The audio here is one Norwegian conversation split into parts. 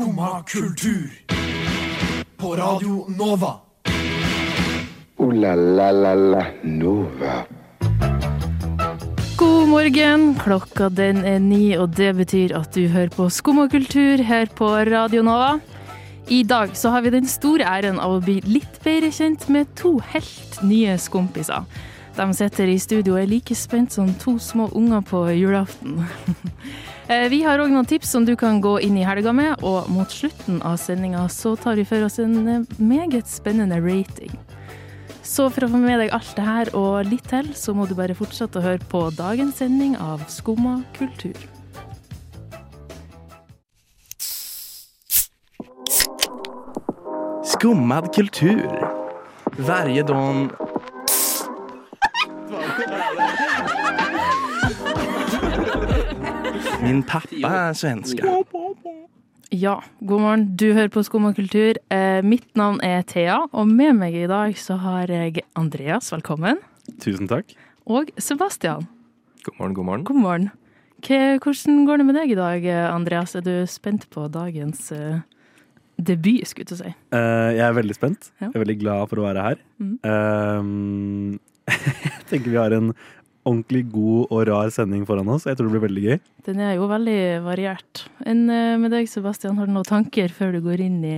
Skumma kultur. På Radio Nova. O-la-la-la-la Nova. God morgen, klokka den er ni, og det betyr at du hører på Skumma kultur her på Radio Nova. I dag så har vi den store æren av å bli litt bedre kjent med to helt nye skompiser. De sitter i studio og er like spent som to små unger på julaften. Eh, Vi har òg noen tips som du kan gå inn i helga med, og mot slutten av sendinga så tar vi for oss en eh, meget spennende rating. Så for å få med deg alt det her og litt til, så må du bare fortsette å høre på dagens sending av Skumma kultur. Skummad kultur. Varje dag... Min pappa er svenske. Ja, god morgen. Du hører på Skumma kultur. Eh, mitt navn er Thea, og med meg i dag så har jeg Andreas, velkommen. Tusen takk. Og Sebastian. God morgen, god morgen. God morgen. Hvordan går det med deg i dag, Andreas? Er du spent på dagens eh, debut, skulle jeg til å si? Uh, jeg er veldig spent. Ja. Jeg er veldig glad for å være her. Mm. Uh, jeg tenker vi har en ordentlig god og rar sending foran oss. Jeg tror det blir veldig gøy. Den er jo veldig variert. Enn eh, med deg, Sebastian, har du noen tanker før du går inn i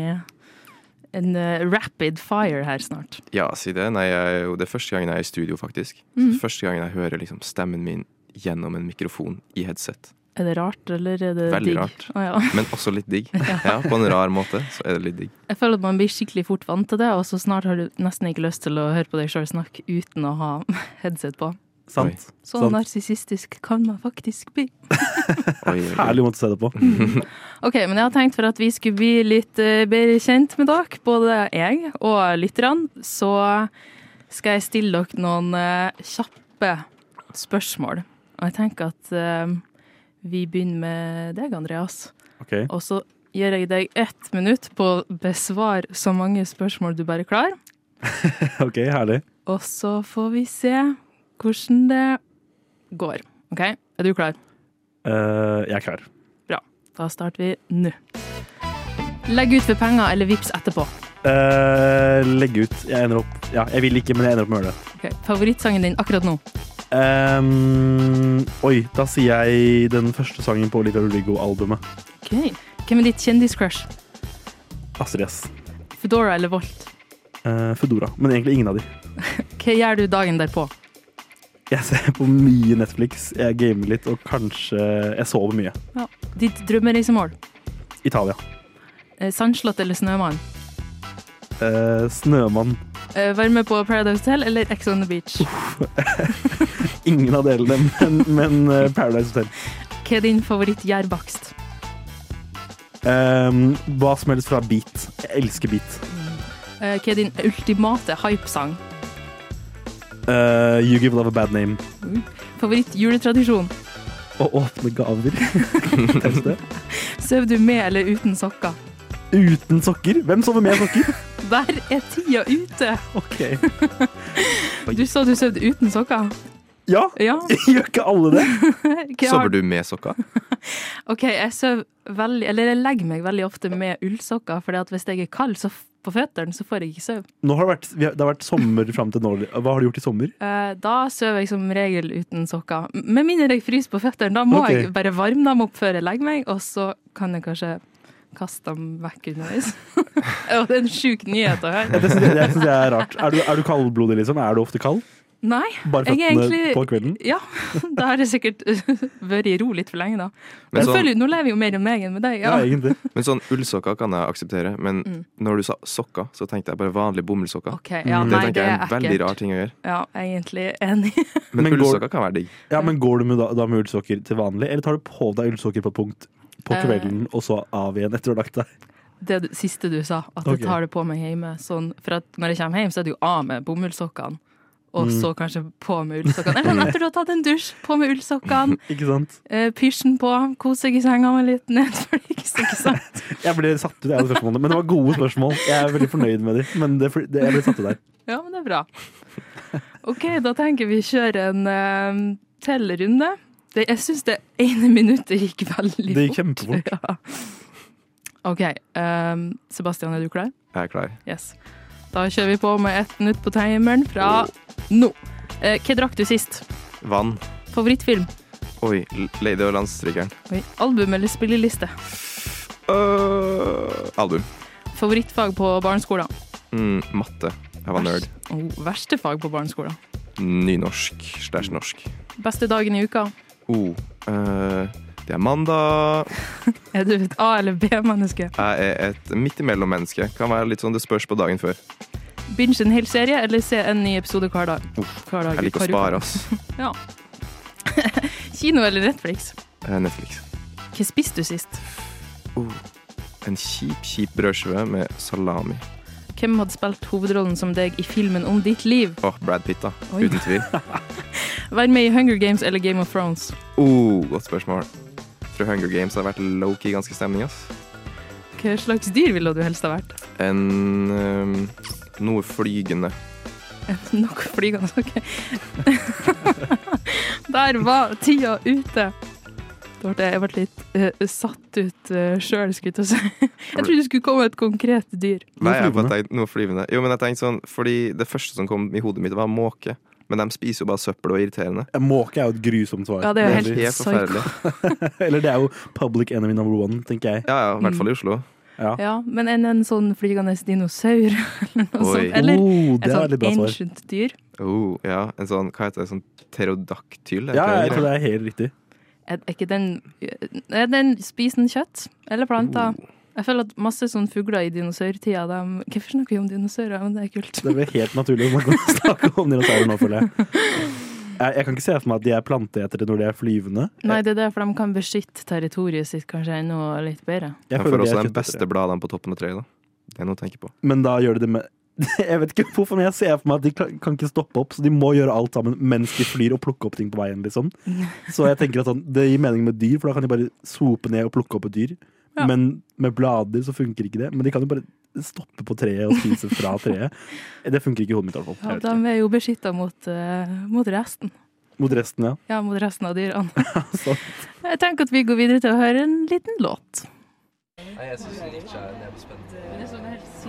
en eh, rapid fire her snart? Ja, si det. Nei, jeg, det er første gangen jeg er i studio, faktisk. Mm. Første gangen jeg hører liksom stemmen min gjennom en mikrofon i headset. Er det rart, eller er det Veldig digg? rart. ah, ja. Men også litt digg. Ja, På en rar måte så er det litt digg. Jeg føler at man blir skikkelig fort vant til det, og så snart har du nesten ikke lyst til å høre på deg sjøl snakke uten å ha headset på. Sant? Så Sant. narsissistisk kan man faktisk bli. Oi, oi, oi. Herlig måte å se det på. Ok, men jeg har tenkt for at vi skulle bli litt eh, bedre kjent med dere, både jeg og lytterne, så skal jeg stille dere noen eh, kjappe spørsmål. Og jeg tenker at eh, vi begynner med deg, Andreas. Ok, Og så gir jeg deg ett minutt på å besvare så mange spørsmål du bare klarer. ok, herlig. Og så får vi se hvordan det går. OK, er du klar? Uh, jeg er klar. Bra. Da starter vi nå. Legg ut for penger eller vips etterpå. Uh, legg ut. Jeg ender opp Ja, jeg vil ikke, men jeg ender opp med å gjøre det. Okay. Favorittsangen din akkurat nå? Um, oi, da sier jeg den første sangen på Olivia Rodrigo-albumet. Ok. Hvem er ditt kjendiscrush? Astrid S. Foodora eller Volt? Uh, Foodora. Men egentlig ingen av de. Hva gjør du dagen derpå? Jeg ser på mye Netflix, jeg gamer litt, og kanskje jeg sover mye. Ditt drømmereisemål? Italia. Eh, Sandslott eller Snømann? Eh, Snømann. Eh, Være med på Paradise Hotel eller Ex on the Beach? Ingen av delene, men, men eh, Paradise Hotel. Hva er din favoritt-gjærbakst? Ehm, hva som helst fra beat. Jeg elsker beat. Eh, Hva er din ultimate hypesang? Eh, you give love a bad name. Favoritt-juletradisjon? Å åpne gaver. Sover du med eller uten sokker? Uten sokker. Hvem sover med sokker? Der er tida ute! Ok. Du sa du sov uten sokker? Ja, Ja. gjør ikke alle det? Sover du med sokker? OK, jeg sover veldig Eller jeg legger meg veldig ofte med ullsokker, for hvis jeg er kald så på føttene, så får jeg ikke sove. Har det, vært, det har vært sommer fram til nå. Hva har du gjort i sommer? Eh, Da sover jeg som regel uten sokker. Med mindre jeg fryser på føttene. Da må okay. jeg bare varme dem opp før jeg legger meg, og så kan jeg kanskje kaste dem vekk underveis. Det er en sjuk nyhet å høre. Det syns jeg, jeg er rart. Er du, er du kaldblodig, liksom? Er du ofte kald? Nei, Bare føttene egentlig- på kvelden? ja. Da har jeg sikkert vært i ro litt for lenge, da. Men sånn, føler, nå lever jeg jo mer enn meg enn med deg. Ja, Ja. egentlig. men sånn ullsokker kan jeg akseptere, men Mm. når du sa sokker, så tenkte jeg bare vanlige bomullsokker. Okay, ja, Mm. Det nei, tenker jeg er en en veldig rar ting å gjøre. Ja, egentlig enig. Men, Men ullsokker kan være digg. Ja, men Går du med, da, da med ullsokker til vanlig, eller tar du på deg ullsokker på et punkt på Eh. kvelden, og så av igjen etter å ha lagt deg? Det siste du sa, at okay. jeg tar det på meg hjemme. Sånn, for at når jeg kommer hjem, så er det jo av med bomullssokkene. Og Mm. så kanskje på med ullsokkene. Eller sånn etter du har tatt en dusj, på med ullsokkene. Ikke sant? Eh, Pysjen på, kose seg i senga med litt Netflix, ikke sant? Jeg ble satt ut av spørsmålene, men det var gode spørsmål. Jeg er veldig fornøyd med dem, men det, det, jeg ble satt ut der. Ja, men det er bra. OK, da tenker vi kjøre en uh, tellerunde. Det, jeg syns det ene minuttet gikk veldig fort. Det gikk kjempefort. Ja. OK. ehm, Sebastian, er du klar? Jeg er klar. Yes. Da kjører vi på med ett minutt på timeren fra nå. Eh, hva drakk du sist? Vann. Favorittfilm? Oi, Lady og landstrykeren. Oi. Album eller spilleliste? Uh, album. Favorittfag på barneskolen? Mm, matte. Jeg var nerd. Oh, verste fag på barneskolen? Nynorsk slash norsk. Beste dagen i uka? Oh, uh, det er mandag. Er du et A- eller B-menneske? Jeg er et midt imellom-menneske. Kan være litt sånn det spørs på dagen før. Binge en hel serie, eller se en ny episode hver dag? Hver dag Jeg liker å spare, ass. Kino eller Netflix? Eh, Netflix. Hva spiste du sist? En kjip, kjip brødskive med salami. Hvem hadde spilt hovedrollen som deg i filmen om ditt liv? Åh, Brad Pitt, da. Oi. Uten tvil. Vær med i Hunger Games eller Game of Thrones? Oh, godt spørsmål. Jeg tror Hunger Games har vært low-key ganske stemning, ass. Hva slags dyr ville du helst ha vært? En øhm, noe flygende. Nok flygende, OK. Der var tida ute. Da ble jeg ble litt uh, satt ut uh, sjøl, skulle jeg til å si. Jeg trodde det skulle komme et konkret dyr. Nei, jeg bare tenkte noe flyvende. Jo, men jeg tenkte sånn, fordi det første som kom i hodet mitt, var måke. Men de spiser jo bare søppel og er irriterende. Måke er jo et grusomt svar. Ja, det er jo helt helt forferdelig. Eller det er jo public enemy number one, tenker jeg. Ja, ja, i hvert fall i Oslo. Ja. Ja, men enn en sånn flygende dinosaur eller noe Oi. sånt. Eller oh, et sånt ancient dyr. Oh, ja, en sånn, hva heter det, sånn pterodaktyl? Ja, jeg tror det. det er helt riktig. Er er ikke den Er den Spiser den kjøtt? Eller planter? Oh. Jeg føler at masse sånne fugler i dinosaurtida de, Hvorfor snakker vi om dinosaurer? Men det er kult. Det blir helt naturlig å snakke om dinosaurer nå, føler jeg. jeg. Jeg kan ikke se for meg at de er planteetere når de er flyvende. Nei, det er derfor de kan beskytte territoriet sitt kanskje ennå litt bedre. Jeg føler får også er de beste bladene på toppen av treet, da. Det er noe å tenke på. Men da gjør de det med Jeg vet ikke hvorfor, men jeg ser for meg at de kan kan ikke stoppe opp, så de må gjøre alt sammen mens de flyr og plukke opp ting på veien, liksom. Så jeg tenker at sånn, det gir mening med dyr, for da kan de bare sope ned og plukke opp et dyr. Ja. Men med blader så funker ikke det. Men de kan jo bare stoppe på treet og spise fra treet. Det funker ikke i hodet mitt, i hvert fall. Ja, de er jo beskytta mot, uh, mot resten. Mot resten, ja. Ja, mot resten av dyrene. Jeg tenker at vi går videre til å høre en liten låt.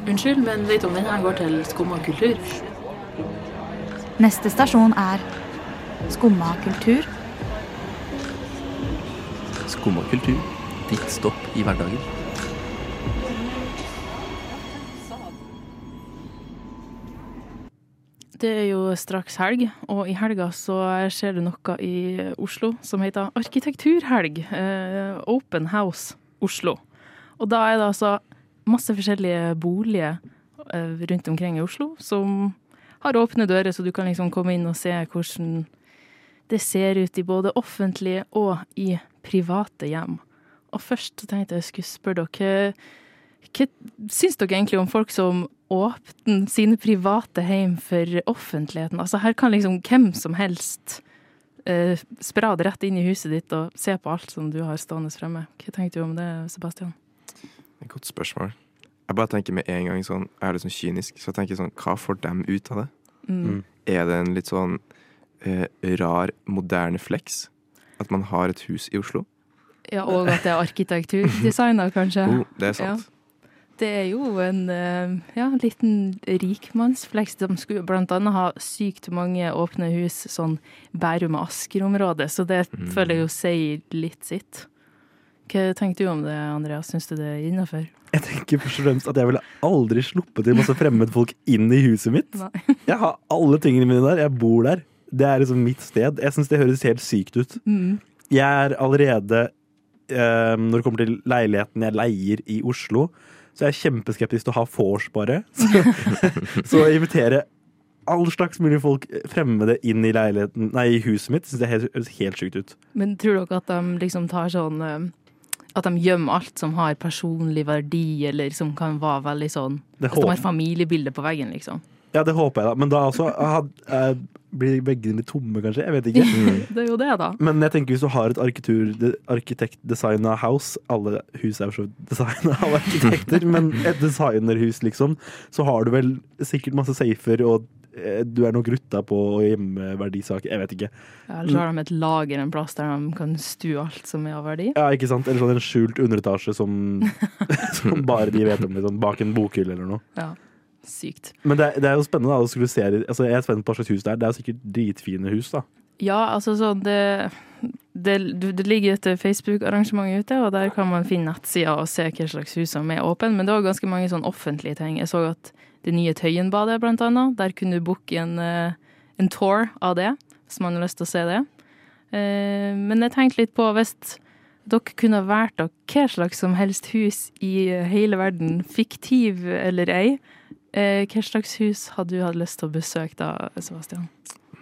Unnskyld, men vet du om denne går til Skumma kultur? Neste stasjon er Skumma kultur. Skumma kultur. Ditt stopp i hverdagen. Det er jo straks helg, og i helga så skjer det noe i Oslo som heter Arkitekturhelg. Eh, Open House Oslo. Og da er det altså masse forskjellige boliger eh, rundt omkring i Oslo som har åpne dører, så du kan liksom komme inn og se hvordan det ser ut i både offentlige og i private hjem. Og først tenkte jeg skulle spørre dere hva syns dere egentlig om folk som åpner sine private hjem for offentligheten? Altså Her kan liksom hvem som helst eh, sprade rett inn i huset ditt og se på alt som du har stående fremme. Hva tenkte du om det, Sebastian? Et godt spørsmål. Jeg bare tenker med en gang sånn, jeg er litt sånn kynisk, så jeg tenker sånn, hva får dem ut av det? Mm. Er det en litt sånn eh, rar, moderne flex? At man har et hus i Oslo? Ja, Og at det er arkitekturdesigner, kanskje. Oh, det er sant. Det er jo en eh, ja, liten rikmannsfleks. De skulle annet ha sykt mange åpne hus, sånn Bærum og Asker-området, så det Mm. føler jeg jo sier litt sitt. Hva tenker du om det, Andreas? Syns du det er innafor? jeg tenker først og fremst at jeg ville aldri sluppet til masse fremmedfolk inn i huset mitt. Nei. Jeg har alle tingene mine der. Jeg bor der. Det er liksom mitt sted. Jeg syns det høres helt sykt ut. Mm. Jeg er allerede eh, Når det kommer til leiligheten jeg leier i Oslo, så jeg er kjempeskeptisk til å ha vors, bare. Så, så å invitere all slags mulig folk fremmede inn i leiligheten Nei, i huset mitt, syns jeg helt- høres helt sjukt ut. Men tror dere at de liksom tar sånn eh, At de gjemmer alt som har personlig verdi, eller som kan være veldig sånn Hvis de har familiebilde på veggen, liksom. ja, det håper jeg, da. Men da også jeg eh, Blir veggene litt tomme, kanskje? Jeg vet ikke. Det er jo det, da. Men jeg tenker hvis du har et arkitektdesigna house Alle hus er jo så designa av arkitekter, men et designerhus, liksom, så har du vel sikkert masse safer og eh, du er nok rutta på hjemmeverdisaker. Jeg vet ikke. Ja, Eller så har de et lager en plass der de kan stue alt som er av verdi. Ja, ikke sant? Eller sånn en skjult underetasje som, som bare de vet om, liksom, bak en bokhylle eller noe. Ja, Sykt. Men det, det er jo spennende da, å skulle se altså, Jeg er spent på hva slags hus det er. Det er jo sikkert dritfine hus, da. Ja, altså sånn det, det, det ligger et Facebook-arrangement ute, og der kan man finne nettsider og se hva slags hus som er åpne. Men det var ganske mange sånn offentlige ting. Jeg så at det nye Tøyenbadet, blant annet, der kunne du booke en, eh, en tour av det, hvis man har lyst til å se det. Eh, Men jeg tenkte litt på hvis dere kunne valgt dere hva slags som helst hus i hele verden, fiktiv eller ei, eh, hva slags hus hadde du hatt lyst til å besøke da, Sebastian?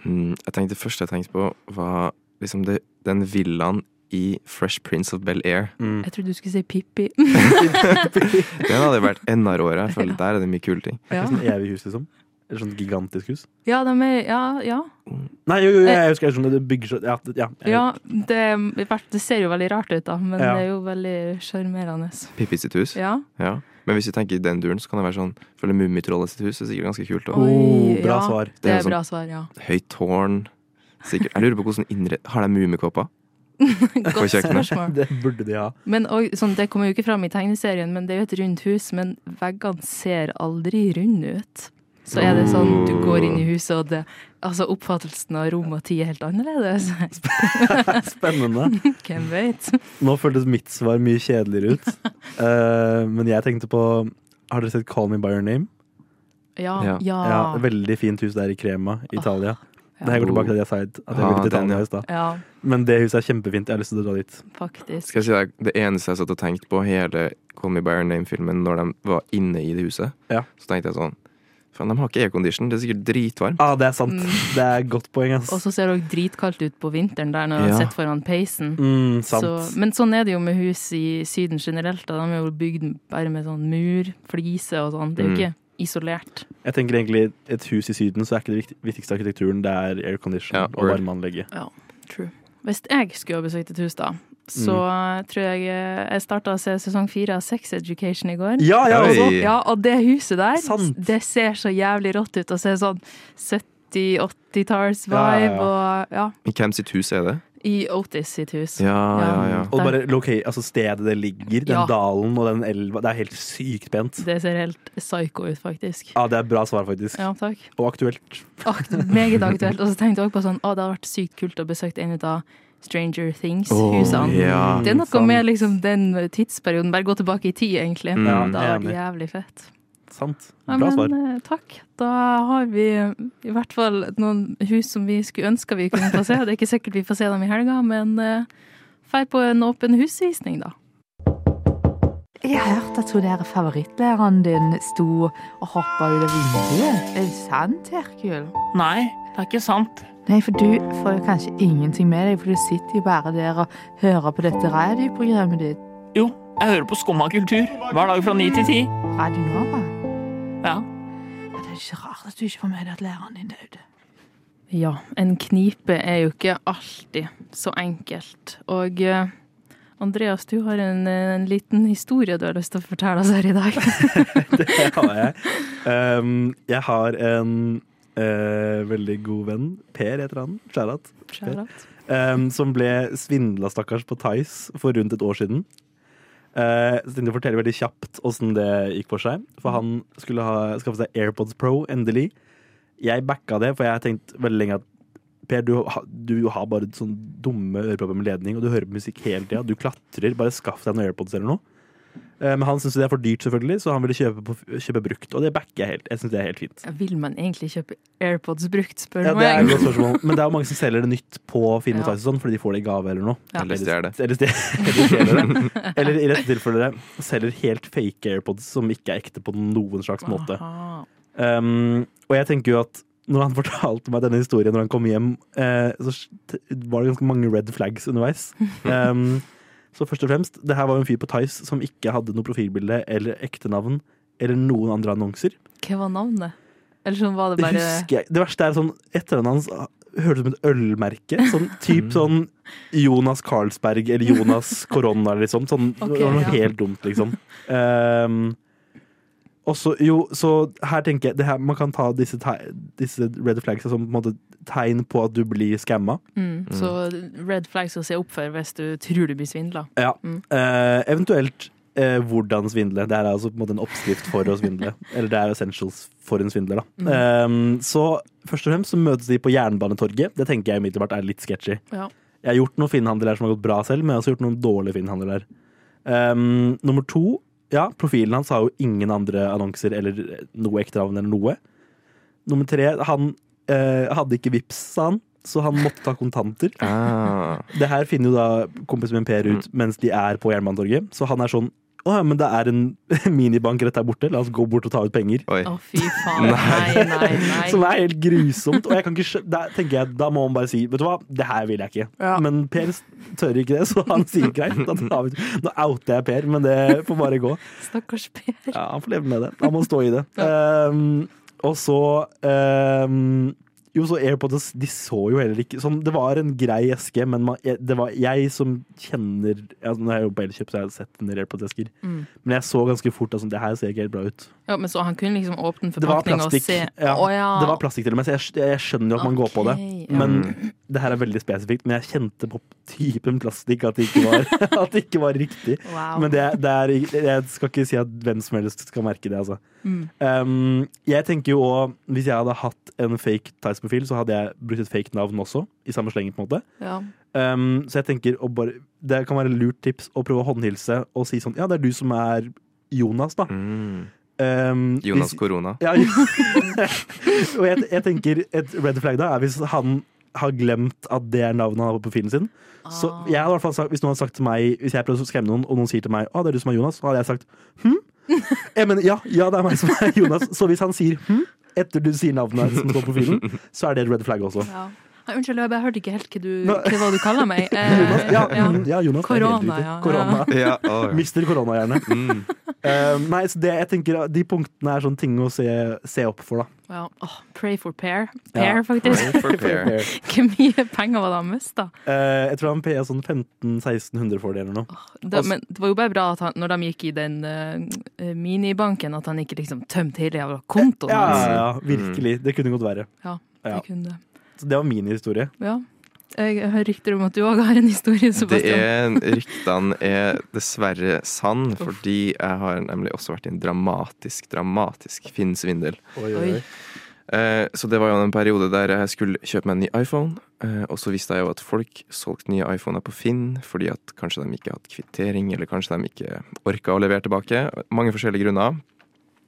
Mm, jeg tenkte Det første jeg tenkte på, var liksom det, den villaen i Fresh Prince of Bel-Air. Mm. Jeg trodde du skulle si Pippi. Den hadde vært enda råere. Jeg føler Der er det mye kule ting. Er Ja. sånn evig hus, liksom? Eller sånn gigantisk hus? Ja, de er Ja, ja. Nei, jo, jo, jeg husker jeg skjønner det bygger så Ja, det- ja, ja det, det ser jo veldig rart ut, da, men Ja. det er jo veldig sjarmerende. Pippi sitt hus. Ja. Ja. Men hvis du tenker i den duren, så kan det være sånn Følge Mummitrollet sitt hus. Det er sikkert ganske kult. Oi. Oh, bra ja. svar. Det Det er er sånn- bra svar, ja. høyt tårn. Sikkert. Jeg lurer på hvordan innre... Har de mummikåper? Godt spørsmål. Det burde de ha. Men og, sånn, Det kommer jo ikke fram i tegneserien, men det er jo et rundt hus. Men veggene ser aldri runde ut. Så er det sånn du går inn i huset, og det, altså oppfattelsen av rom og tid er helt annerledes. Spennende. Hvem vet? Nå føltes mitt svar mye kjedeligere ut. Uh, men jeg tenkte på Har dere sett Call Me By Your Name? Ja. Ja. Ja. Ja, Veldig fint hus der i Crema, Italia. ja. Det her går tilbake til det jeg sa, at jeg Ah, ville til Italia i stad. ja Men det huset er kjempefint. Jeg har lyst til å dra dit. faktisk. Skal jeg si deg, Det eneste jeg satt og tenkte på hele Call Me By Your Name-filmen, når de var inne i det huset, Ja. så tenkte jeg sånn Faen, de har ikke aircondition. Det er sikkert dritvarmt. Ah, det er sant. Mm. Det er godt poeng, ass. Og så ser det også dritkaldt ut på vinteren der når Ja. man sitter foran peisen. Mm, sant. Så, men sånn er det jo med hus i Syden generelt. Da. De er jo bygd bare med sånn mur, flise og sånn. Det er jo Mm. ikke isolert. Jeg tenker egentlig et hus i Syden, så er ikke det viktigste arkitekturen, det er aircondition Ja, og varmeanlegget. Ja, True. Hvis jeg skulle ha besøkt et hus, da, så Mm. tror jeg eh, Jeg starta å se sesong fire av Sex Education i går. Ja, ja, Ja, og det huset der, Sant. det ser så jævlig rått ut. Å se sånn 70-80-talls-vibe Ja, ja, ja. og ja. Hvem sitt hus er det? I Otis sitt hus. Ja, ja, ja. Og bare okay, altså stedet det ligger, den Ja. dalen og den elva. Det er helt sykt pent. Det ser helt psycho ut, faktisk. Ja, det er bra svar, faktisk. Ja, takk. Og aktuelt. Akt, meget aktuelt. Og så tenkte jeg også på sånn, å, det hadde vært sykt kult å besøke en av Stranger Things-husene. ja. det er noe sant. med liksom den tidsperioden. Bare gå tilbake i tid, egentlig. Mm. Ja, Det hadde enig. jævlig fett. Sant. Bra men svar. eh, takk. Da har vi i hvert fall noen hus som vi skulle ønske vi kunne få se. Det er ikke sikkert vi får se dem i helga, men uh, drar på en åpen husvisning, da. Jeg har hørt at hun der favorittlæreren din sto og hoppa ut av vinduet. Er det sant, Herkul? Nei, det er ikke sant. Nei, for du får jo kanskje ingenting med deg, for du sitter jo bare der og hører på dette radioprogrammet ditt. Jo, jeg hører på Skumma kultur hver dag fra ni til ti. Radio Nova. Ja. Ja, det er ikke rart at du ikke får med deg at læreren din døde. Ja, en knipe er jo ikke alltid så enkelt. Og uh, Andreas, du har en, en liten historie du har lyst til å fortelle oss her i dag. Det har jeg. Um, jeg har en eh, veldig god venn, Per heter han, Sharat, um, som ble svindla, stakkars, på Tice for rundt et år siden. Eh, så tenkte jeg å fortelle veldig kjapt åssen det gikk for seg. For han skulle ha, skaffe seg AirPods Pro, endelig. Jeg backa det, for jeg har tenkt veldig lenge at Per, du, du har bare sånn dumme ørepropper med ledning, og du hører på musikk hele tida. Du klatrer. Bare skaff deg noen AirPods eller noe. Eh, Men han syns det er for dyrt, selvfølgelig, så han ville kjøpe, på, kjøpe brukt. Og det backer jeg helt. Jeg synes det er helt fint. Vil man egentlig kjøpe AirPods brukt, spør Ja, du det er et meg? spørsmål. Men det er jo mange som selger det nytt på Finn Ja. Sånn, fordi de får det i gave eller noe. Ja. Eller stjeler det. Eller eller stjeler det. Eller i dette tilfellet selger helt fake AirPods som ikke er ekte på noen slags måte. Um, og jeg tenker jo at når han fortalte meg denne historien når han kom hjem, eh, så var det ganske mange red flags underveis. Um, så først og fremst, det her var jo en fyr på Tice som ikke hadde noe profilbilde eller ektenavn eller noen andre annonser. Hva var navnet? Eller sånn var det Det bare husker jeg. Det verste er sånn etternavnet hans hørtes ut som et ølmerke. Sånn typ sånn Jonas Carlsberg eller Jonas Korona eller liksom. Sånn, okay, det var noe ja. helt dumt, liksom. Um, Og så, jo, så her tenker jeg det her, Man kan ta disse, disse red flags som på en måte tegn på at du blir skamma. Mm. Så red flags å se opp for hvis du tror du blir svindla. Ja. Mm. Eh, eventuelt eh, hvordan svindle. Det er altså på en måte en oppskrift for å svindle. Eller det er essentials for en svindler, da. Mm. Eh, så først og fremst så møtes de på Jernbanetorget. Det tenker jeg umiddelbart er litt sketchy. Ja. Jeg har gjort noen finhandler her som har gått bra selv, men jeg har også gjort noen dårlige finhandler her. Um, nummer to, ja, profilen hans har jo ingen andre annonser eller noe ektenavn eller noe. Nummer tre, han eh, hadde ikke vips, sa han, så han måtte ta kontanter. Ah. Det her finner jo da kompisen min Per ut mens de er på Jernbanetorget, så han er sånn å ja, men det er en minibank rett der borte, la oss gå bort og ta ut penger. Oi. Å, fy faen. Nei, nei, nei. Som er helt grusomt. Og jeg kan ikke da tenker jeg, da må man bare si Vet du hva, det her vil jeg ikke. Ja. Men Per tør ikke det, så han sier greit. Da tar vi- Nå outer jeg Per, men det får bare gå. Stakkars Per. Ja, Han får leve med det. Han må stå i det. Um, og så um, Jo, så AirPods de så jo heller ikke sånn, Det var en grei eske, men man, det var jeg som kjenner altså, Nå er jeg jo på Elkjøp, så jeg har sett en del AirPods-esker. Mm. Men jeg så ganske fort at altså, det her ser ikke helt bra ut. Ja, men så han kunne liksom åpne en forpakninga og se Ja, Å ja. Det var plastikk til og med, så jeg, jeg skjønner jo at man går på det. Men ja. Det her er veldig spesifikt. Men jeg kjente på typen plastikk at det ikke var, det ikke var riktig. Wow. Men det, det er, jeg skal ikke si at hvem som helst skal merke det, altså. Mm. Um, jeg tenker jo òg Hvis jeg hadde hatt en fake Tice-profil, så hadde jeg brukt et fake navn også. I samme slengen, på en måte. Ja. Um, så jeg tenker å bare, Det kan være et lurt tips å prøve å håndhilse og si sånn Ja, det er du som er Jonas, da. Mm. Um, Jonas hvis- Korona. ja, og jeg, jeg tenker et red flag da er hvis han har glemt at det er navnet han har på profilen sin. Så Ah. jeg hadde i hvert fall sagt, Hvis noen hadde sagt til meg Hvis jeg prøver å skremme noen, og noen sier til meg Å, det er du som er Jonas, så hadde jeg sagt hm? Jeg mener, ja, ja, det er meg som er Jonas. Så hvis han sier hm etter du sier navnet som står på profilen, så er det et red flag også. Ja. Nei, unnskyld, jeg bare hørte ikke helt hva du, hva du kaller meg. Eh, Jonas, ja, ja. mm, ja, Jonas. Korona, ja. Korona. Ja, oh. Mister korona, gjerne. Mm. Uh, nei, så det, jeg tenker De punktene er sånne ting å se, se opp for, da. Ja. Oh, pray for pair. Pair, Ja. faktisk. For pair. Hvor mye penger var det han mista? Uh, jeg tror han paya sånn 1500-1600 for det, eller noe. Det, men det var jo bare bra at han, når de gikk i den uh, minibanken, at han ikke liksom tømte hele jævla kontoen Ja, hans. ja, ja, virkelig. Det kunne være. Ja, Ja. det kunne det. Det var min historie. Ja. Jeg hører rykter om at du òg har en historie, Det Sebastian. er, ryktene er dessverre sann, fordi jeg har nemlig også vært i en dramatisk, dramatisk Finn-svindel. Oi. Eh, så det var jo en periode der jeg skulle kjøpe meg en ny iPhone, eh, og så visste jeg jo at folk solgte nye iPhoner på Finn fordi at kanskje de ikke hadde kvittering, eller kanskje de ikke orka å levere tilbake. Mange forskjellige grunner.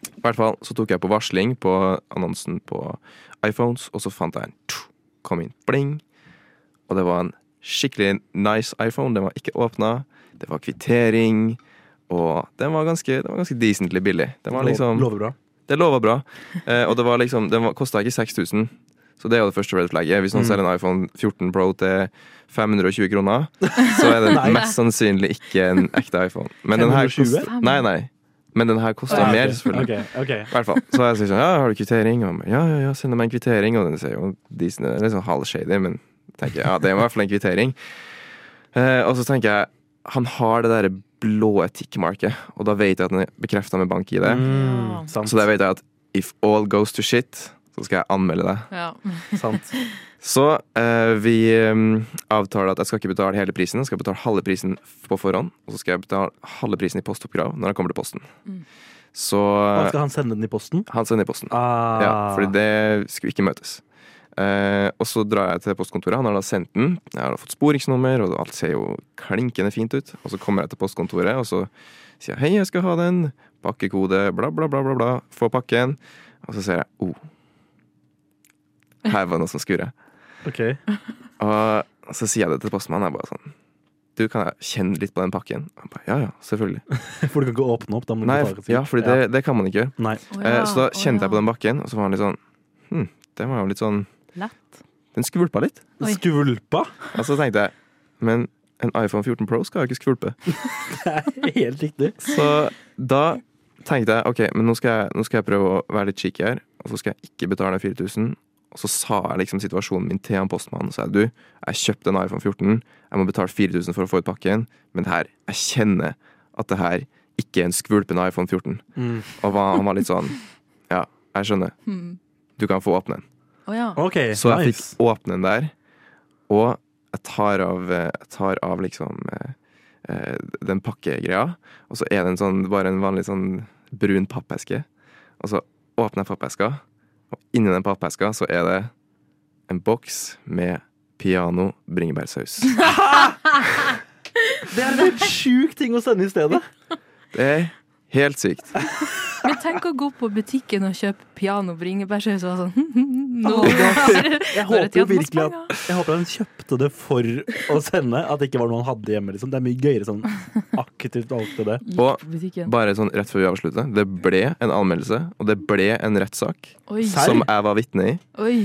I hvert fall så tok jeg på varsling på annonsen på iPhones, og så fant jeg en kom inn bling, og det var en skikkelig nice iPhone. Den var ikke åpna, det var kvittering, og den var ganske, den var ganske decently billig. Den var liksom Lover bra. det lover bra. Eh, og det var liksom, den kosta ikke 6000. Så det er jo det første red flagget. Hvis noen Mm. selger en iPhone 14 Pro til 520 kroner, så er det mest sannsynlig ikke en ekte iPhone. Men den her kost, Nei, nei. Men den her kosta Ah, mer, selvfølgelig. Okay, okay. I hvert fall. Så jeg sier sånn, ja, har du kvittering? Og ja, ja, ja, sender meg en kvittering. Og den ser jo decent, er litt sånn halvshady, men jeg tenker, ja, det er i hvert fall en kvittering. Eh, og så tenker jeg, han har det der blå tikkmarket, og da vet jeg at den er bekreftet med bank-ID. Mm. Så da vet jeg at if all goes to shit, så skal jeg anmelde deg. Ja. sant. Så eh, vi eh, avtaler at jeg skal ikke betale hele prisen, jeg skal betale halve prisen på forhånd. Og så skal jeg betale halve prisen i postoppkrav når jeg kommer til posten. Mm. Så Da skal han sende den i posten? han sender i posten. Ah. Ja, fordi det skulle ikke møtes. Eh, og så drar jeg til postkontoret. Han har da sendt den. Jeg har da fått sporingsnummer, og alt ser jo klinkende fint ut. Og så kommer jeg til postkontoret, og så sier jeg hei, jeg skal ha den. Pakkekode, bla, bla, bla, bla. bla. Få pakken. Og så ser jeg oh. Her var det noe som skurra. Okay. Og så sier jeg det til postmannen. Jeg bare sånn Du, kan jeg kjenne litt på den pakken? Han bare, ja, ja, selvfølgelig. For du kan ikke åpne opp? Da må Nei, ja, for det, det kan man ikke gjøre. Nei. Å Eh, ja, så da kjente jeg på den bakken, og så var han litt sånn Hm, den var jo litt sånn Lett. Den skvulpa litt. Oi. Skvulpa? Og så tenkte jeg Men en iPhone 14 Pro skal jo ikke skvulpe. Det er helt riktig. Så da tenkte jeg ok, men nå skal jeg, nå skal jeg prøve å være litt cheeky her, og så skal jeg ikke betale 4000. Og så sa jeg liksom situasjonen min til han postmannen. Og sa jeg, du, jeg kjøpte en iPhone 14, jeg må betale 4000 for å få ut pakken, men det her, jeg kjenner at det her ikke er en skvulpende iPhone 14. Mm. Og var, han var litt sånn Ja, jeg skjønner. Hmm. Du kan få åpne den. Oh, ja. okay, Så jeg nice. fikk åpne den der, og jeg tar av, jeg tar av liksom eh, eh, den pakkegreia, og så er det en sånn, bare en vanlig sånn brun pappeske. Og så åpner jeg pappeska, og inni den pappeska så er det en boks med piano bringebærsaus. Det er en helt sjuk ting å sende i stedet. Det er helt sykt. Men tenk å gå på butikken og kjøpe piano bringebærsaus og sånn no, Jeg håper jo virkelig at Jeg håper han kjøpte det for å sende, at det ikke var noe han hadde hjemme. Liksom. Det er mye gøyere sånn aktivt valgte det. Og bare sånn rett før vi avslutter, det ble en anmeldelse, og det ble en rettssak som jeg var vitne i. Oi.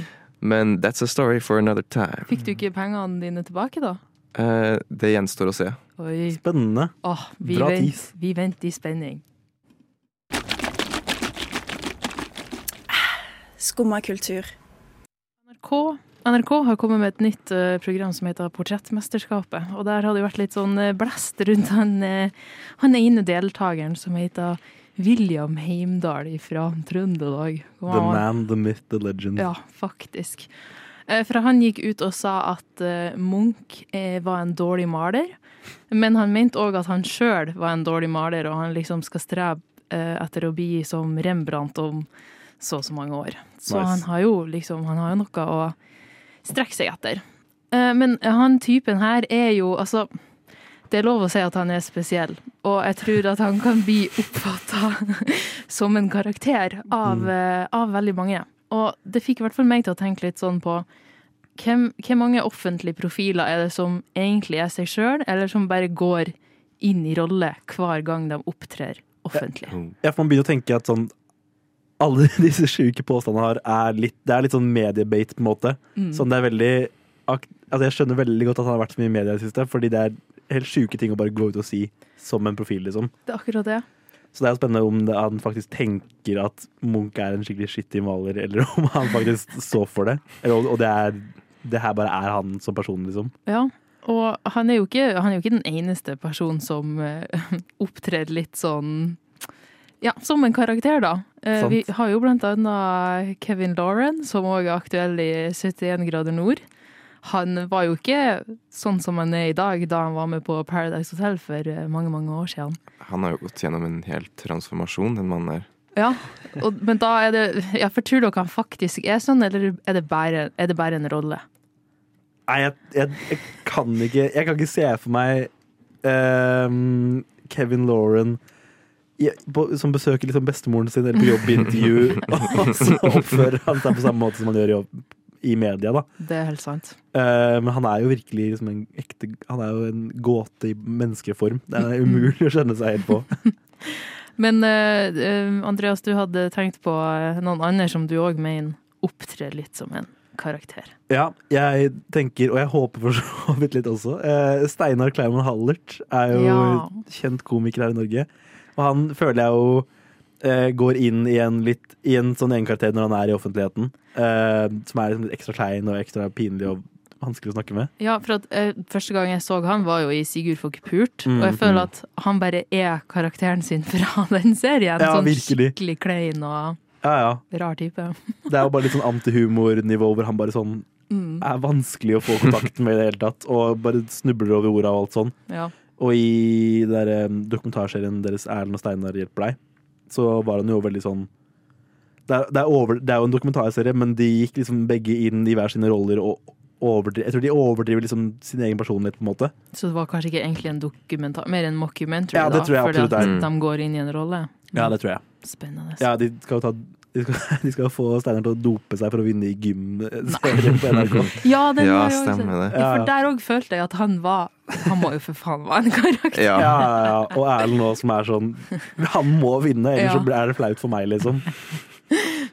Men that's a story for another time. Fikk du ikke pengene dine tilbake, da? Eh, det gjenstår å se. Oi. Spennende. Åh, vi, Bra vent, tis. vi venter i spenning. Skumma kultur. NRK, NRK har kommet med et nytt eh, program som heter Portrettmesterskapet. Og der har det vært litt sånn eh, blest rundt han, eh, han ene deltakeren som heter William Heimdal fra Trøndelag. Wow. The man, the myth, the legend. Ja, faktisk. Eh, For han gikk ut og sa at Munch var en dårlig maler. Men han mente òg at han sjøl var en dårlig maler, og han liksom skal strebe etter å bli som Rembrandt om så og så mange år. Så Nice. han har jo liksom Han har jo noe å strekke seg etter. Eh, Men han typen her er jo altså det er lov å si at han er spesiell, og jeg tror at han kan bli oppfatta som en karakter av, Mm. eh, av veldig mange. Og det fikk i hvert fall meg til å tenke litt sånn på hvem, hvem mange offentlige profiler er det som egentlig er seg sjøl, eller som bare går inn i rolle hver gang de opptrer offentlig? Ja, for man begynner å tenke at sånn alle disse sjuke påstandene har, er litt, det er litt sånn mediebate, på en måte. Mm. Sånn det er veldig altså Jeg skjønner veldig godt at han har vært så mye i media i det siste, fordi det er helt sjuke ting å bare gå ut og si som en profil, liksom. Det er akkurat det. Så det er jo spennende om det, han faktisk tenker at Munch er en skikkelig skittig maler, eller om han faktisk står for det. Eller, og- det, er, det her bare er han som person, liksom. Ja, og han er jo ikke, han er jo ikke den eneste personen som eh, opptrer litt sånn ja, som en karakter, da. Eh, Sant. vi har jo blant annet Kevin Lauren, som òg er aktuell i 71 grader nord. Han var jo ikke sånn som han er i dag, da han var med på Paradise Hotel for eh, mange, mange år siden. Han har jo gått gjennom en hel transformasjon, den mannen der. Ja, og, men da er det ja, For tror dere han faktisk er sånn, eller er det bare, er det bare en rolle? Nei, jeg, jeg, jeg kan ikke Jeg kan ikke se for meg ehm, Kevin Lauren i, på, som besøker liksom bestemoren sin eller på jobbintervju, og så oppfører han seg på samme måte som han gjør i, i media. da. Det er helt sant. Uh, men han er jo virkelig liksom en ekte Han er jo en gåte i menneskeform. Det er umulig å skjønne seg helt på. Men eh, eh, Andreas, du hadde tenkt på noen andre som du òg mener opptrer litt som en karakter. Ja, jeg tenker, og jeg håper for så vidt litt også eh, Steinar Kleiman Hallert er jo Ja. kjent komiker her i Norge. Og han føler jeg jo eh, går inn i en, litt, i en sånn egenkarakter når han er i offentligheten. eh, som er liksom litt ekstra klein og ekstra pinlig og vanskelig å snakke med. Ja, for at eh, Første gang jeg så han, var jo i Sigurd får pult. Mm, og jeg føler mm. at han bare er karakteren sin fra den serien. Ja, sånn virkelig. skikkelig klein og Ja, ja. rar type. Det er jo bare litt sånn antihumornivå hvor han bare sånn Mm. er vanskelig å få kontakt med i det hele tatt. Og bare snubler over orda og alt sånn. Ja. Og i der, dokumentarserien deres 'Erlend og Steinar hjelper deg', så var han jo veldig sånn det er, det, er over, det er jo en dokumentarserie, men de gikk liksom begge inn i hver sine roller og overdriver Jeg tror de overdriver liksom sin egen personlighet, på en måte. Så det var kanskje ikke egentlig en dokumentar, mer en mockumentary, Ja, det da, tror jeg absolutt at Fordi at de går inn i en rolle. Ja, det tror jeg. Spennende. Ja, de skal jo ta de skal, de skal få Steinar til å dope seg for å vinne i gym-serien på NRK. Ja, den Ja, jeg stemmer det. Ja, for der òg følte jeg at han var Han må jo for faen være en karakter. Ja, ja, ja. Og Erlend nå som er sånn Han må vinne, ellers Ja. så er det flaut for meg, liksom.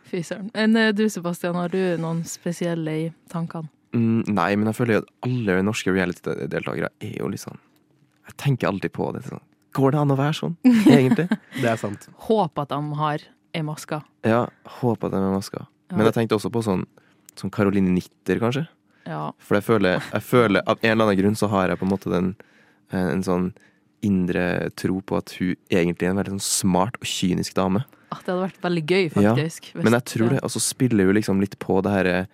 Fy søren. Enn eh, du, Sebastian, har du noen spesielle i tankene? Mm, nei, men jeg føler jo at alle norske reality-deltakere er jo sånn Jeg tenker alltid på det. Sånn. Går det an å være sånn, egentlig? Det er sant. Håp at de har ei maska. Ja, håper at de er maska. Ja. Men jeg tenkte også på sånn Sånn Caroline Nitter, kanskje. Ja. For jeg føler, jeg føler Av en eller annen grunn så har jeg på en måte den eh, En sånn indre tro på at hun egentlig er en veldig sånn smart og kynisk dame. At det hadde vært veldig gøy, Ja, faktisk. hvis- Men jeg tror det, og så spiller hun liksom litt på det her eh,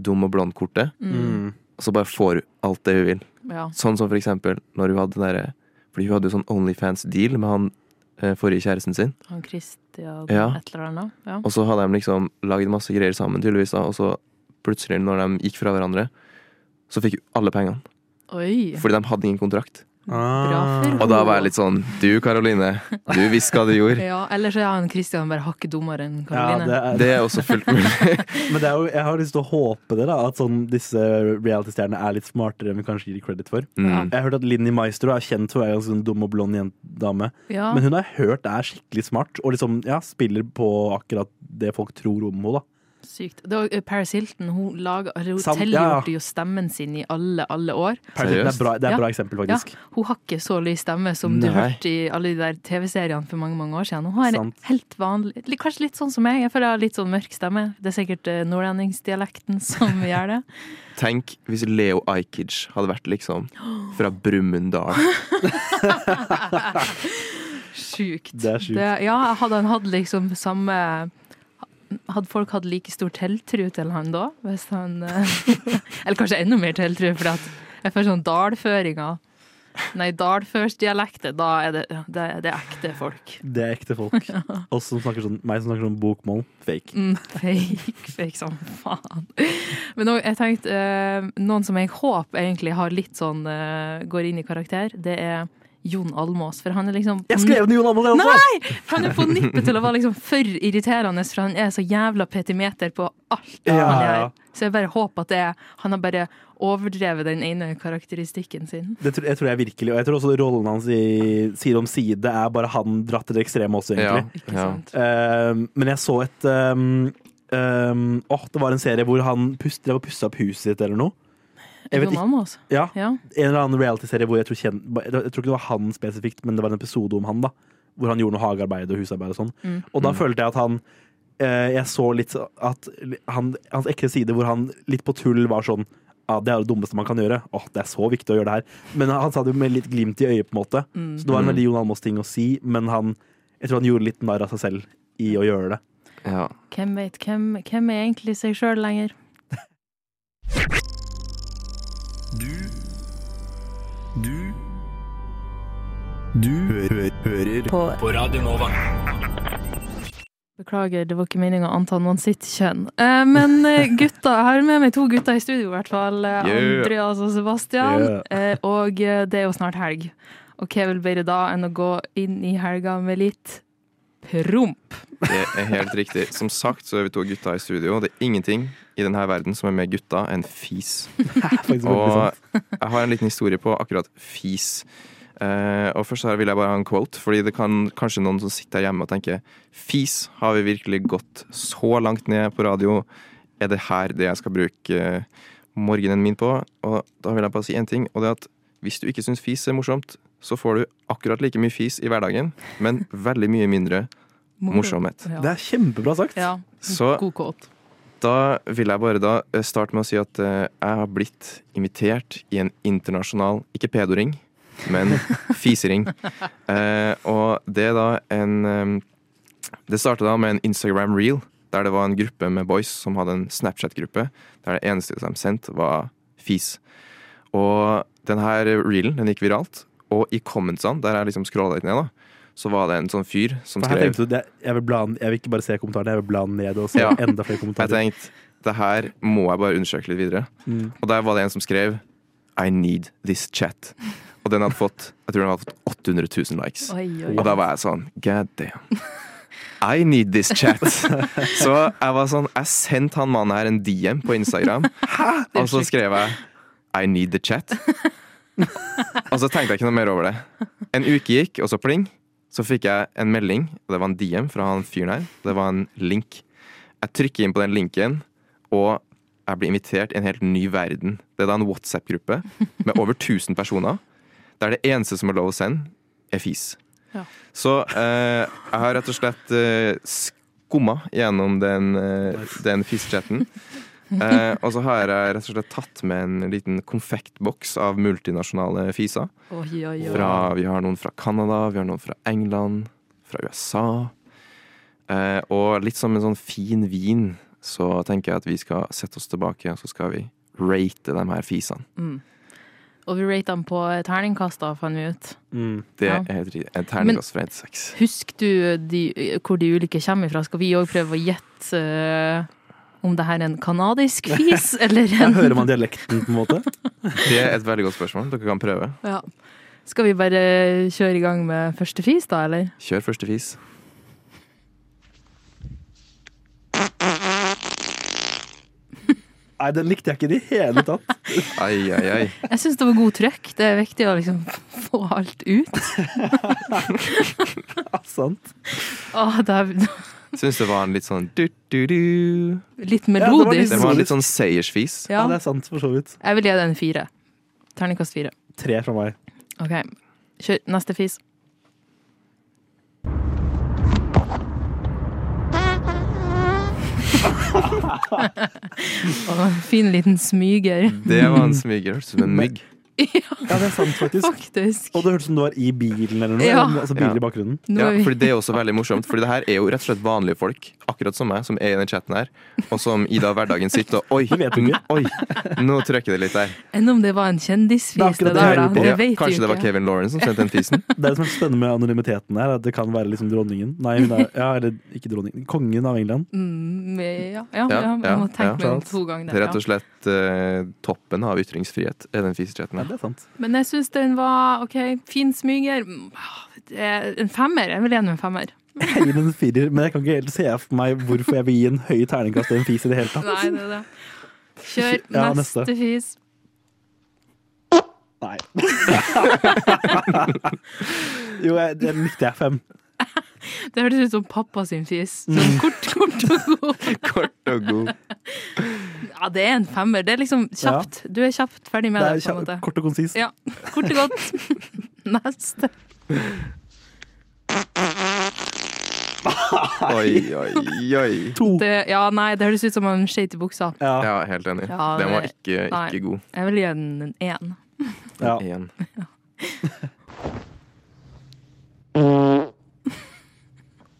dum og blond-kortet, Mm. og så bare får hun alt det hun vil. Ja. Sånn som for eksempel når hun hadde den derre Fordi hun hadde jo sånn Onlyfans-deal med han eh, forrige kjæresten sin. Han Christian Ja. et eller annet. Ja. Og så hadde de liksom lagd masse greier sammen, tydeligvis, da, og så plutselig, når de gikk fra hverandre, så fikk alle pengene. Oi. Fordi de hadde ingen kontrakt. For Og da var jeg litt sånn Du, Karoline, du visste hva du gjorde. Ja, så er han Christian bare hakket dummere enn Ja, Karoline. det er, Det er også fullt mulig. Men det er jo, jeg har lyst til å håpe det, da. At sånn, disse reality-stjernene er litt smartere enn vi kanskje gir dem credit for. Mm. Jeg har hørt at Linni Maestro er kjent for å være en sånn dum og blond dame. Ja. Men hun har jeg hørt er skikkelig smart, og liksom, ja, spiller på akkurat det folk tror om henne. da Sykt. Det var, eh, Paris Hilton hun, lager, hun Sam, tilgjorde ja. jo stemmen sin i alle, alle år. Paris Hilton er bra, det er et Ja. bra eksempel, faktisk. Ja, hun har ikke så lys stemme som du Nei. hørte i alle de der TV-seriene for mange mange år siden. Hun har en Sant. helt vanlig, kanskje litt sånn som meg. Jeg føler jeg har litt sånn mørk stemme. Det er sikkert eh, nordlendingsdialekten som gjør det. Tenk hvis Leo Ajkic hadde vært liksom fra Brumunddal. Sjukt. Det er sjukt. ja, hadde han hatt liksom samme Hadde folk hatt like stor tiltro til han da? Hvis han eh, Eller kanskje enda mer tiltro, for jeg får sånn dalføringer. Nei, dalførsdialektet, da er det, det, det er ekte folk. Det er ekte folk. Og som snakker sånn, meg som snakker sånn bokmål. Fake. Mm, fake, fake som faen. Men nå, jeg tenkte, eh, noen som jeg håper egentlig har litt sånn eh, går inn i karakter, det er Jon Almås. For han er liksom Jeg skrev den, Jon Almås, jeg også! Nei! For han er på nippet til å være liksom for irriterende, for han er så jævla petimeter på alt Ja, han ja. gjør. Så jeg bare håper at det er Han har bare overdrevet den ene karakteristikken sin. Det tror, jeg tror jeg virkelig, og jeg tror også rollen hans i Side om side er bare han dratt til det ekstreme også, egentlig. Ja. Ikke ja. sant? Um, men jeg så et um, um, åh, Det var en serie hvor han pust, drev og pussa opp huset sitt eller noe. Jeg vet ikke, ja, Ja. En eller annen reality-serie hvor jeg tror, kjen, jeg tror ikke det var han spesifikt, men det var en episode om han. da Hvor han gjorde noe hagearbeid og husarbeid og sånn. Mm. Og da følte jeg at han eh, Jeg så litt at han, hans ekle side hvor han litt på tull var sånn ja, Det er det dummeste man kan gjøre. Åh, det er så viktig å gjøre det her. Men han sa det med litt glimt i øyet, på en måte. Mm. Så det var en Mm. veldig Jon Almaas-ting å si, men han jeg tror han gjorde litt narr av seg selv i å gjøre det. Ja. Hvem vet, hvem, hvem er egentlig seg sjøl lenger? Du Du Du hø hø hører På på Radio Nova. Beklager, det var ikke meninga å anta noen sitt kjønn. Eh, men eh, gutta, jeg har med meg to gutter i studio, i hvert fall. Eh, Yeah. Andreas og Sebastian. Yeah. Eh, og eh, det er jo snart helg. Og hva er vel bedre da enn å gå inn i helga med litt promp? Det er helt riktig. Som sagt så er vi to gutter i studio. og Det er ingenting i denne verden som er mer gutta enn fis. Og jeg har en liten historie på akkurat fis. Uh, og først her vil jeg bare ha en quote, fordi det kan kanskje noen som sitter her hjemme og tenker Fis, har vi virkelig gått så langt ned på radio? Er det her det jeg skal bruke eh, morgenen min på? Og da vil jeg bare si én ting, og det er at hvis du ikke syns fis er morsomt, så får du akkurat like mye fis i hverdagen, men veldig mye mindre morsomhet. Ja. Det er kjempebra sagt. ja. Så God kåt. Da vil jeg bare da eh, starte med å si at eh, jeg har blitt invitert i en internasjonal, ikke pedoring, men fisering. Eh, og det er da en eh, Det starta da med en Instagram reel, der det var en gruppe med boys som hadde en Snapchat-gruppe, der det eneste de sendte, var fis. Og denne reelen den gikk viralt, og i commentsene, der jeg liksom scrolla litt ned, da, så var det en sånn fyr som skrev jeg, tenkte jeg, vil bla, jeg vil ikke bare se kommentarene, jeg vil bla ned og se Ja. enda flere kommentarer. Jeg tenkte det her må jeg bare undersøke litt videre. Mm. Og der var det en som skrev I need this chat. Og den hadde fått jeg tror den hadde fått 800 000 likes. Oi, oi, Og da var jeg sånn God damn. I need this chat. Så jeg var sånn Jeg sendte han mannen her en DM på Instagram, og så skrev jeg I need the chat. Og så tenkte jeg ikke noe mer over det. En uke gikk, og så pling. Så fikk jeg en melding, og det var en DM fra han fyren her. Det var en link. Jeg trykker inn på den linken, og jeg blir invitert i en helt ny verden. Det er da en WhatsApp-gruppe med over 1000 personer, der det eneste som er lov å sende, er fis. Ja. Så eh, jeg har rett og slett eh, skumma gjennom den, eh, den fischatten. Eh, og så har jeg rett og slett tatt med en liten konfektboks av multinasjonale fiser. Oh, ja, ja. Fra, vi har noen fra Canada, vi har noen fra England, fra USA. Eh, og litt som en sånn fin vin, så tenker jeg at vi skal sette oss tilbake, og så skal vi rate de her fisene. Mm. Og vi rater dem på terningkast, da, fant vi ut. Mm. Det Ja. er. En terningkast fra 1 til 6. Husker du de, hvor de ulike kommer ifra? Skal vi òg prøve å gjette eh, om det her er en kanadisk fis, eller Ja, en hører man dialekten, på en måte? Det er et veldig godt spørsmål. Dere kan prøve. Ja. Skal vi bare kjøre i gang med første fis, da, eller? Kjør første fis. Nei, den likte jeg ikke i det hele tatt. Ai, ai, ai. Jeg syns det var god trøkk. Det er viktig å liksom få alt ut. Ja, sant. Åh, det er Syns det var en litt sånn du-du-du. litt det var melodisk. Det var litt sånn seiersfis. Ja, Ja, det er sant, for så vidt. jeg vil gi den en fire. Terningkast fire. Tre fra meg. OK. Kjør neste fis. Åh, fin liten smyger. Det var en smyger. Hørtes ut som en mygg. Ja, det er sant, faktisk. Faktisk. Og det hørtes ut som du var i bilen eller noe. Ja. Altså biler Ja. i bakgrunnen. Ja, fordi det er også veldig morsomt. Fordi det her er jo rett og slett vanlige folk, akkurat som meg, som er i den chatten her, og som i da hverdagen sitter og Oi, Det vet du oi, nå trykker det litt der. Enn om det var en kjendisfis, Det det der, da? Det Ja, vet kanskje det var ikke. Kevin Lawrence som sendte den fisen? Det er det som er spennende med anonymiteten her, at det kan være liksom dronningen. Nei, hun er, ja, eller ikke dronningen. Kongen av England. Mm, ja, ja, ja, Ja, jeg må ja, tenke meg om to ganger. Det er rett og slett uh, toppen av ytringsfrihet, er den fisechatten her. Det er sant. Men jeg syns den var OK, fin smyger. Det En femmer. Jeg vil gi den en femmer. Jeg gir den en firer, men jeg kan ikke helt se for meg hvorfor jeg vil gi en høy terningkast til en fis i det hele tatt. Nei, det er det. Kjør Ja, neste, neste. fis. Nei. jo, jeg, den likte jeg fem. Det hørtes ut som pappa sin fis. Sånn kort, kort og god. Kort og god. Ja, det er en femmer. Det er liksom kjapt. Du er kjapt ferdig med Det det. på en måte. kort og konsist. Ja, kort og godt. Neste. Oi, oi, oi. To. Det, ja, nei, det høres ut som en skøyt i buksa. Ja, Ja, helt enig. Ja, Den var ikke, nei. ikke god. Jeg vil gi den en én. ja. Igjen.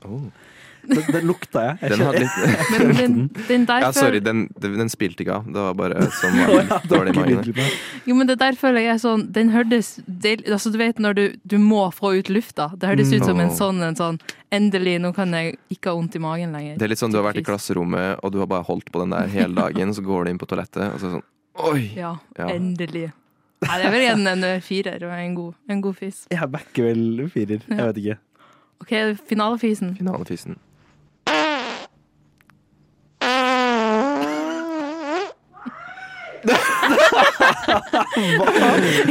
Oh. Den, den lukta jeg. jeg Den hadde litt Men den, den Ja, sorry, den, den spilte ikke av. Det var bare sånn var ja, dårlig i magen. jo, men det der føler jeg er sånn Den hørtes del, Altså, du vet når du, du må få ut lufta. Det hørtes ut som en sånn, en sånn Endelig, nå kan jeg ikke ha vondt i magen lenger. Det er litt sånn du har vært i klasserommet, og du har bare holdt på den der hele dagen, så går du inn på toalettet, og så er det sånn Oi! Ja, Ja. endelig. Nei, det er vel en, en firer og en god, en god fis. Jeg backer vel firer. Jeg vet ikke. OK, finalefisen. Finalefisen.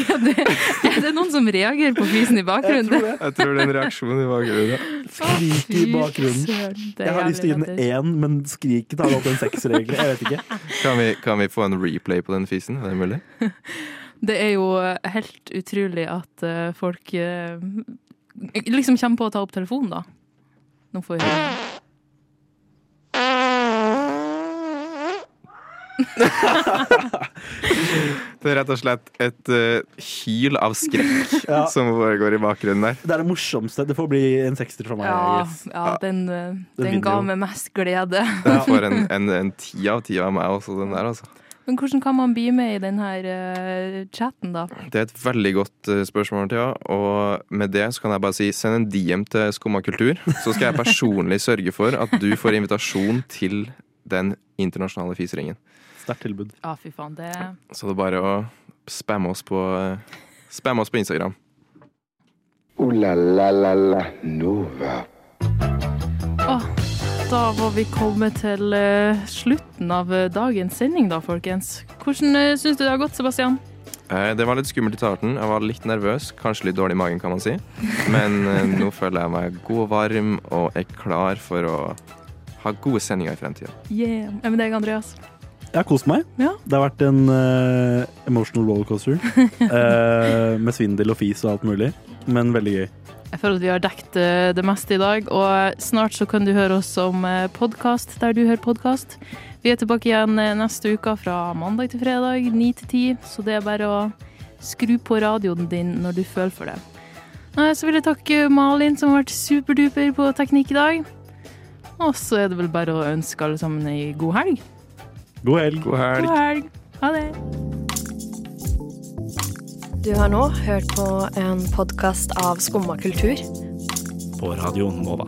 Ja, det, er det noen som reagerer på fisen i bakgrunnen? Jeg tror det er en reaksjon i bakgrunnen. Skrik i bakgrunnen. Det Jeg har lyst til å gi den én, men skriket har gått en sekser, egentlig. Jeg vet ikke. Kan vi, kan vi få en replay på den fisen? Er det mulig? Det er jo helt utrolig at eh, folk eh, liksom kommer på å ta opp telefonen, da. Nå får vi høre. Det er rett og slett et uh, hyl av skrekk Ja. som foregår i bakgrunnen der. Det er det morsomste. Det får bli en sekser fra meg. Ja, ja den, uh, Den den ga meg mest glede. Den får en, en, en ti av ti av meg også, den der, altså. Men hvordan kan man bli med i denne her eh, chatten, da? Det er et veldig godt uh, spørsmål, Thea. Og med det så kan jeg bare si send en DM til Skumma kultur, så skal jeg personlig sørge for at du får invitasjon til den internasjonale fiseringen. Sterkt tilbud. Ja, fy faen, det Så det er bare å spamme oss på, eh, spamme oss på Instagram. Ooh la la la la Nova. Oh, da var vi kommet til eh, slutten av eh, dagens sending, da, folkens. Hvordan uh, syns du det har gått, Sebastian? Eh, Det var litt skummelt i starten. Jeg var litt nervøs, kanskje litt dårlig i magen, kan man si. Men eh, nå føler jeg meg god og varm og er klar for å ha gode sendinger i fremtiden. Yeah. Ja, men deg, Andreas? Jeg har kost meg. Ja. Det har vært en uh, emotional rollercoaster. uh, med svindel og fis og alt mulig. Men veldig gøy. Jeg føler at vi har dekt eh, det meste i dag, og snart så kan du høre oss som podkast der du hører podkast. Vi er tilbake igjen neste uke fra mandag til fredag, 9 til 10. Så det er bare å skru på radioen din når du føler for det. Så vil jeg takke Malin, som har vært superduper på teknikk i dag. Og så er det vel bare å ønske alle sammen ei god helg. God helg. God helg. God helg. Ha det. Du har nå hørt på en podkast av Skumma kultur. På Radio Nova.